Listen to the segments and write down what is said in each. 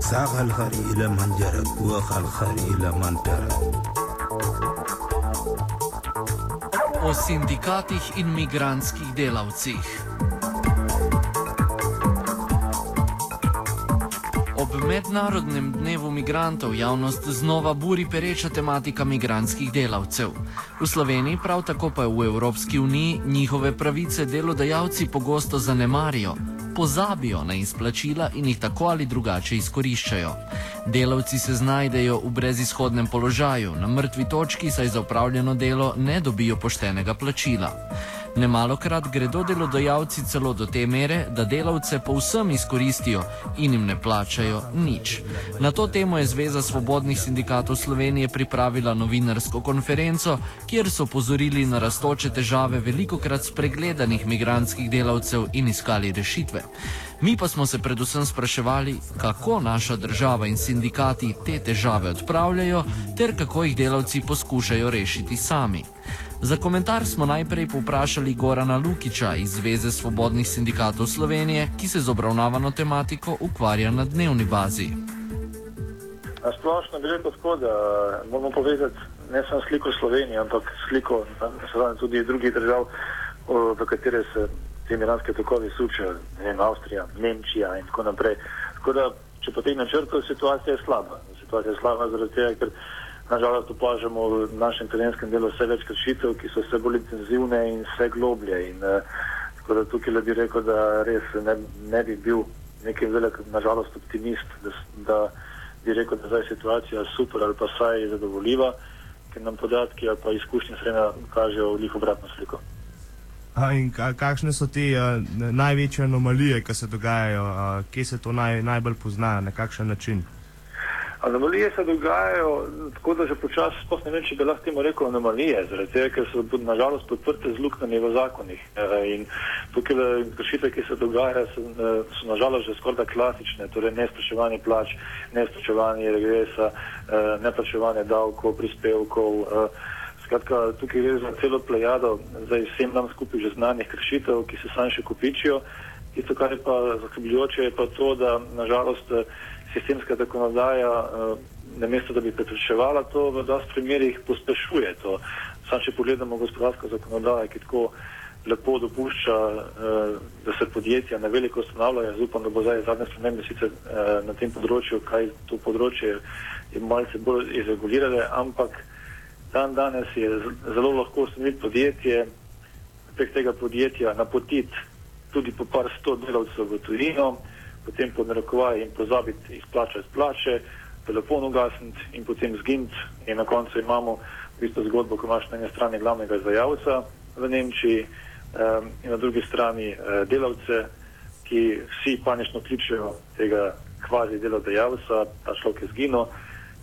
ساق الخري إلى من جرى وخ الخري إلى من ترى O sindikatih in migranskih delavcih. Ob mednarodnem dnevu migrantov javnost znova buri pereča tematika migranskih delavcev. V Sloveniji, prav tako pa v Evropski uniji, njihove pravice delodajalci pogosto zanemarijo, pozabijo na izplačila in jih tako ali drugače izkoriščajo. Delavci se znajdejo v brezizhodnem položaju, na mrtvi točki, saj za upravljeno delo ne dobijo poštenega plačila. Nemalokrat gredo delodajalci celo do te mere, da delavce povsem izkoristijo in jim ne plačajo nič. Na to temo je Zveza svobodnih sindikatov Slovenije pripravila novinarsko konferenco, kjer so pozorili na rastoče težave velikokrat spregledanih migranskih delavcev in iskali rešitve. Mi pa smo se predvsem spraševali, kako naša država in sindikati te težave odpravljajo, ter kako jih delavci poskušajo rešiti sami. Za komentar smo najprej povprašali Gorana Lukiča iz Zveze svobodnih sindikatov Slovenije, ki se z obravnavano tematiko ukvarja na dnevni bazi. Na splošno gre tako, da moramo povezati ne samo sliko Slovenije, ampak sliko seveda, tudi drugih držav, v katere se te miranske tokovi sučajo, ne vem, Avstrija, Nemčija in tako naprej. Tako da, če potegne črto, situacija je slaba. Situacija je slaba zaradi tega, ker nažalost opažamo v našem terenskem delu vse več kršitev, ki so vse bolj intenzivne in vse globlje. In, uh, tako da tukaj le bi rekel, da res ne, ne bi bil neki velik, nažalost, optimist, da, da bi rekel, da zdaj je situacija super ali pa saj zadovoljiva, ker nam podatki ali pa izkušnje srednja kažejo v njih obratno sliko. Ka, kakšne so te uh, največje anomalije, ki se dogajajo, uh, kje se to naj, najbolj pozna, na kakšen način? Anomalije se dogajajo tako, da že počasi, sploh ne vem, če bi lahko temu rekel anomalije, zaradi tega, ker so nažalost podprte z luknjami v zakonih. E, in tukaj kršitve, ki se dogajajo, so, e, so nažalost že skoraj klasične, torej nesplačevanje plač, nesplačevanje regresa, neplačevanje davkov, prispevkov. Skratka, tukaj gre za celo plejado, zdaj vsem nam skupaj že znanih kršitev, ki se sami še kopičijo. Tisto, kar je pa zaskrbljujoče, je pa to, da nažalost sistemska zakonodaja, uh, namesto da bi preprečevala to, v dosti primerjih pospešuje to. Sam, če pogledamo gospodarsko zakonodajo, ki tako lepo dopušča, uh, da se podjetja na veliko ustanavljajo, upam, da bo zdaj zadnje spremembe sicer na tem področju, kaj to področje je malce bolj izregulirale, ampak dan danes je zelo lahko ustanoviti podjetje, prek tega podjetja napotiti tudi po par sto delavcev v tujino, potem pod narekovaj in pozabiti izplačati plače, telefon ugasniti in potem zginiti. In na koncu imamo v bistvu zgodbo, ko imaš na eni strani glavnega izvajalca v Nemčiji um, in na drugi strani uh, delavce, ki vsi panično kličejo tega kvazi delodajalca, ta človek je zginil,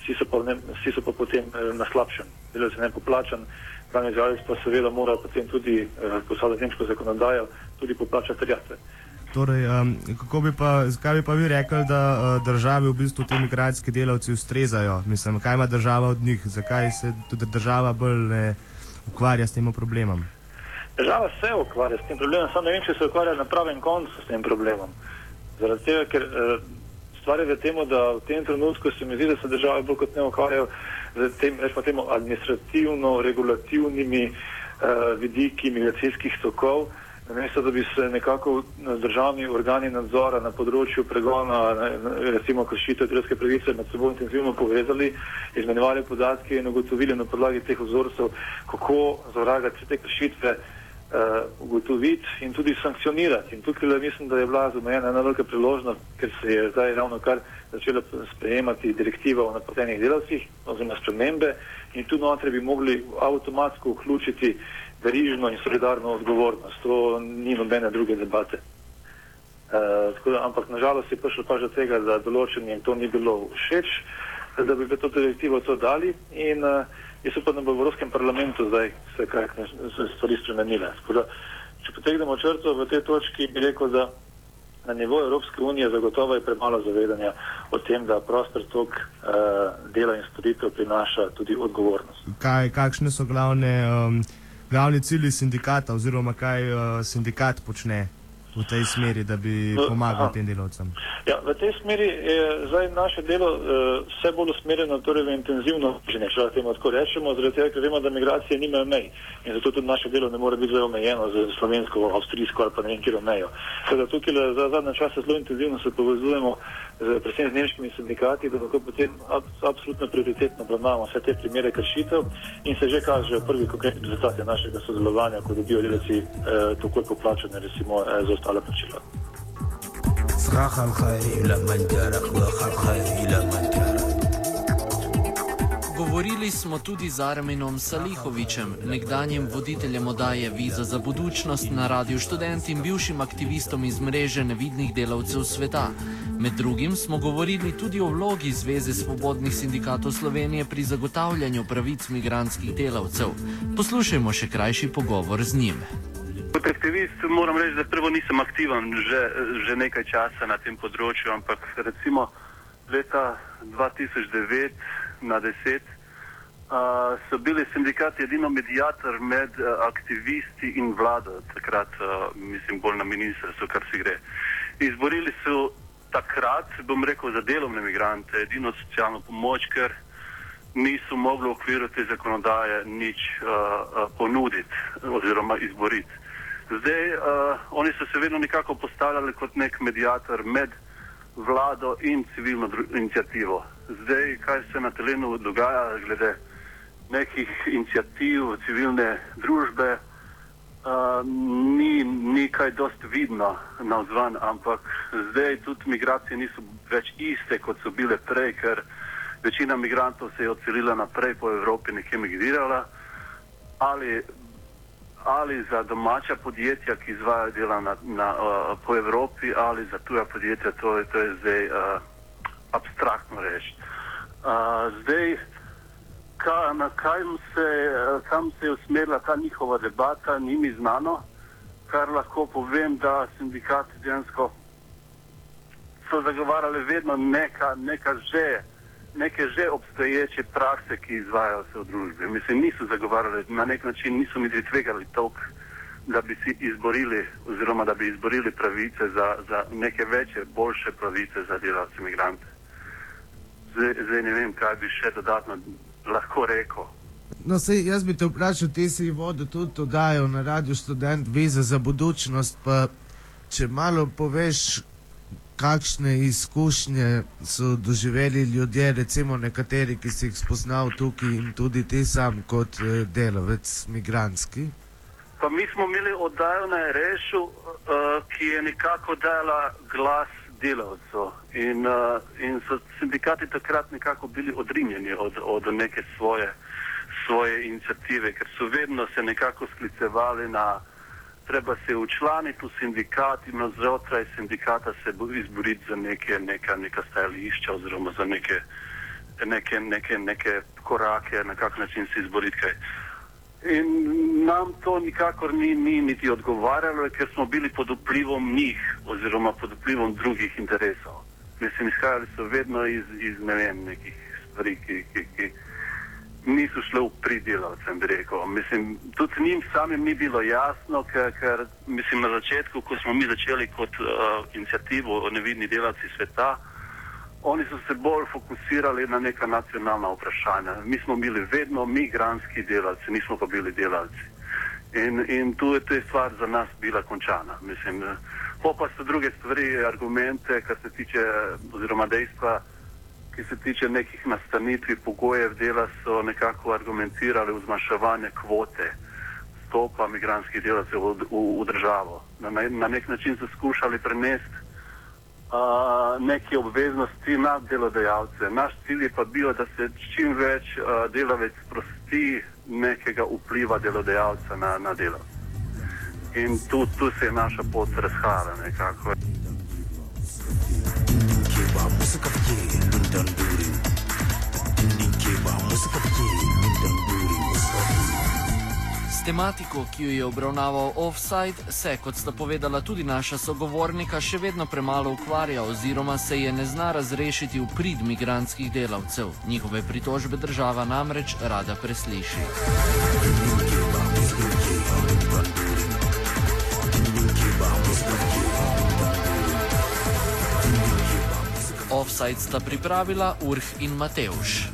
vsi so pa, ne, vsi so pa potem uh, na slabšem, delavci ne poplačan. Glavni izvajalec pa seveda mora potem tudi, uh, posadati nemško zakonodajo, tudi poplačati terjatve. Torej, um, kako bi pa, zakaj bi pa vi rekli, da uh, državi v bistvu ti migracijski delavci ustrezajo? Mislim, kaj ima država od njih? Zakaj se tudi država bolj ne ukvarja s tem problemom? Država se ukvarja s tem problemom, samo ne vem, če se ukvarja na pravem koncu s tem problemom. Zaradi tega, ker uh, stvar je v tem, da v tem trenutku se mi zdi, da se države bolj kot ne ukvarjajo z tem, rečemo temu, administrativno-regulativnimi uh, vidiki migracijskih tokov. Namesto da bi se nekako državni organi nadzora na področju pregona, recimo kršitev otroške pravice, med seboj intenzivno povezali, izmenjevali podatke in ugotovili na podlagi teh vzorcev, kako zavragati te kršitve, uh, ugotoviti in tudi sankcionirati. In tukaj mislim, da je bila zamejena ena velika priložnost, ker se je zdaj ravno kar začela sprejemati direktiva o napotenih delavcih oziroma spremembe in tu notri bi mogli avtomatsko vključiti verižno in solidarno odgovornost. To ni nobene druge debate. Uh, da, ampak nažalost je prišlo pa že tega, da določenim to ni bilo všeč, da bi to direktivo to dali in uh, jaz upam, da bo v Evropskem parlamentu zdaj se kaj stvari spremenile. Da, če potegnemo črto v tej točki, bi rekel, da na nivoju Evropske unije zagotovo je premalo zavedanja o tem, da prostor tok uh, dela in storitev prinaša tudi odgovornost. Kaj, kakšne so glavne um, glavni cilji sindikata oziroma kaj uh, sindikat počne v tej smeri, da bi pomagal tem delavcem? Ja, v tej smeri je zdaj naše delo uh, vse bolj usmerjeno torej v intenzivno učenje, če lahko temu tako rečemo, zaradi tega, ker vemo, da migracije nimajo mej in zato tudi naše delo ne more biti zelo omejeno z slovensko, avstrijsko ali pa ne vem, kjer mejo. Seveda tukaj za zadnje čase zelo intenzivno se povezujemo z, predvsem z nemškimi sindikati, da lahko potem ab, absolutno prioritetno obravnavamo vse te primere kršitev in se že kažejo prvi konkretni rezultati našega sodelovanja, ko dobijo delavci eh, toliko plačane, recimo, eh, za ostale plačila. صراخ الخير إلى من جارك وخ الخير إلى من جارك Govorili smo tudi z Arminom Salihovičem, nekdanjim voditeljem odaje Viza za budučnost na Radiu Študent in bivšim aktivistom iz mreže nevidnih delavcev sveta. Med drugim smo govorili tudi o vlogi Zveze svobodnih sindikatov Slovenije pri zagotavljanju pravic migranskih delavcev. Poslušajmo še krajši pogovor z njim. Kot aktivist moram reči, da prvo nisem aktiven že, že nekaj časa na tem področju, ampak recimo leta 2009 na 10 uh, so bili sindikati edino medijator med uh, aktivisti in vlado, takrat uh, mislim bolj na ministrstvu, kar se gre. Izborili so takrat, bom rekel, za delovne migrante edino socialno pomoč, ker niso mogli v okviru te zakonodaje nič uh, uh, ponuditi oziroma izboriti. Zdaj, uh, oni so se vedno nekako postavljali kot nek medijator med vlado in civilno inicijativo. Zdaj, kaj se na terenu dogaja glede nekih inicijativ civilne družbe, uh, ni, ni kaj dost vidno na vzvan, ampak zdaj tudi migracije niso več iste, kot so bile prej, ker večina migrantov se je odselila naprej po Evropi, nekje migrirala. Ali ali za domača podjetja, ki izvajajo dela na, na, uh, po Evropi, ali za tuja podjetja, to je, to je zdaj uh, abstraktno reči. Uh, zdaj, ka, na kaj se, uh, kam se je usmerila ta njihova debata, ni mi znano, kar lahko povem, da sindikati dejansko so zagovarjali vedno neka, neka že neke že obstoječe prakse, ki izvajajo se v družbi. Mislim, niso zagovarjali na nek način, niso mi tvegali toliko, da bi si izborili oziroma da bi izborili pravice za, za neke večje, boljše pravice za delavce imigrante. Zdaj, zdaj ne vem, kaj bi še dodatno lahko rekel. No, sej, jaz bi te vprašal, ti si vodo tudi oddajal na Radio Student, viza za budučnost. Pa, če malo poveš, kakšne izkušnje so doživeli ljudje, recimo nekateri, ki si jih spoznal tukaj in tudi ti sam kot eh, delavec migranski? Pa mi smo imeli oddajo na Rešu, uh, ki je nekako dala glas delavcev in, uh, in so sindikati takrat nekako bili odrinjeni od, od neke svoje, svoje inicijative, ker so vedno se nekako sklicevali na treba se učlaniti v sindikat in znotraj sindikata se izboriti za neke, neka, neka stajališča oziroma za neke, neke, neke, neke korake, na kak način se izboriti kaj. In nam to nikakor ni, ni niti odgovarjalo, ker smo bili pod vplivom njih oziroma pod vplivom drugih interesov. Mislim, izhajali so vedno iz, iz ne vem, nekih stvari, ki, ki, ki, niso šle v pridelavcem, bi rekel. Mislim, tudi njim samim ni bilo jasno, ker, ker mislim, na začetku, ko smo mi začeli kot uh, inicijativo o nevidni delavci sveta, oni so se bolj fokusirali na neka nacionalna vprašanja. Mi smo bili vedno migranski delavci, nismo pa bili delavci. In, in tu je ta stvar za nas bila končana. Mislim, pa so druge stvari, argumente, kar se tiče, oziroma dejstva, ki se tiče nekih nastanitvi pogojev dela, so nekako argumentirali v zmanjševanje kvote stopa migranskih delavcev v, v, v državo. Na, na nek način so skušali prenesti neke obveznosti na delodajalce. Naš cilj je pa bil, da se čim več delavec prosti nekega vpliva delodajalca na, na delo. In tu, tu se je naša pot razhajala nekako. London Booty. Tematiko, ki jo je obravnaval Offside, se, kot sta povedala tudi naša sogovornika, še vedno premalo ukvarja oziroma se je ne zna razrešiti v prid migranskih delavcev. Njihove pritožbe država namreč rada presliši. Offside sta pripravila Urh in Mateuš.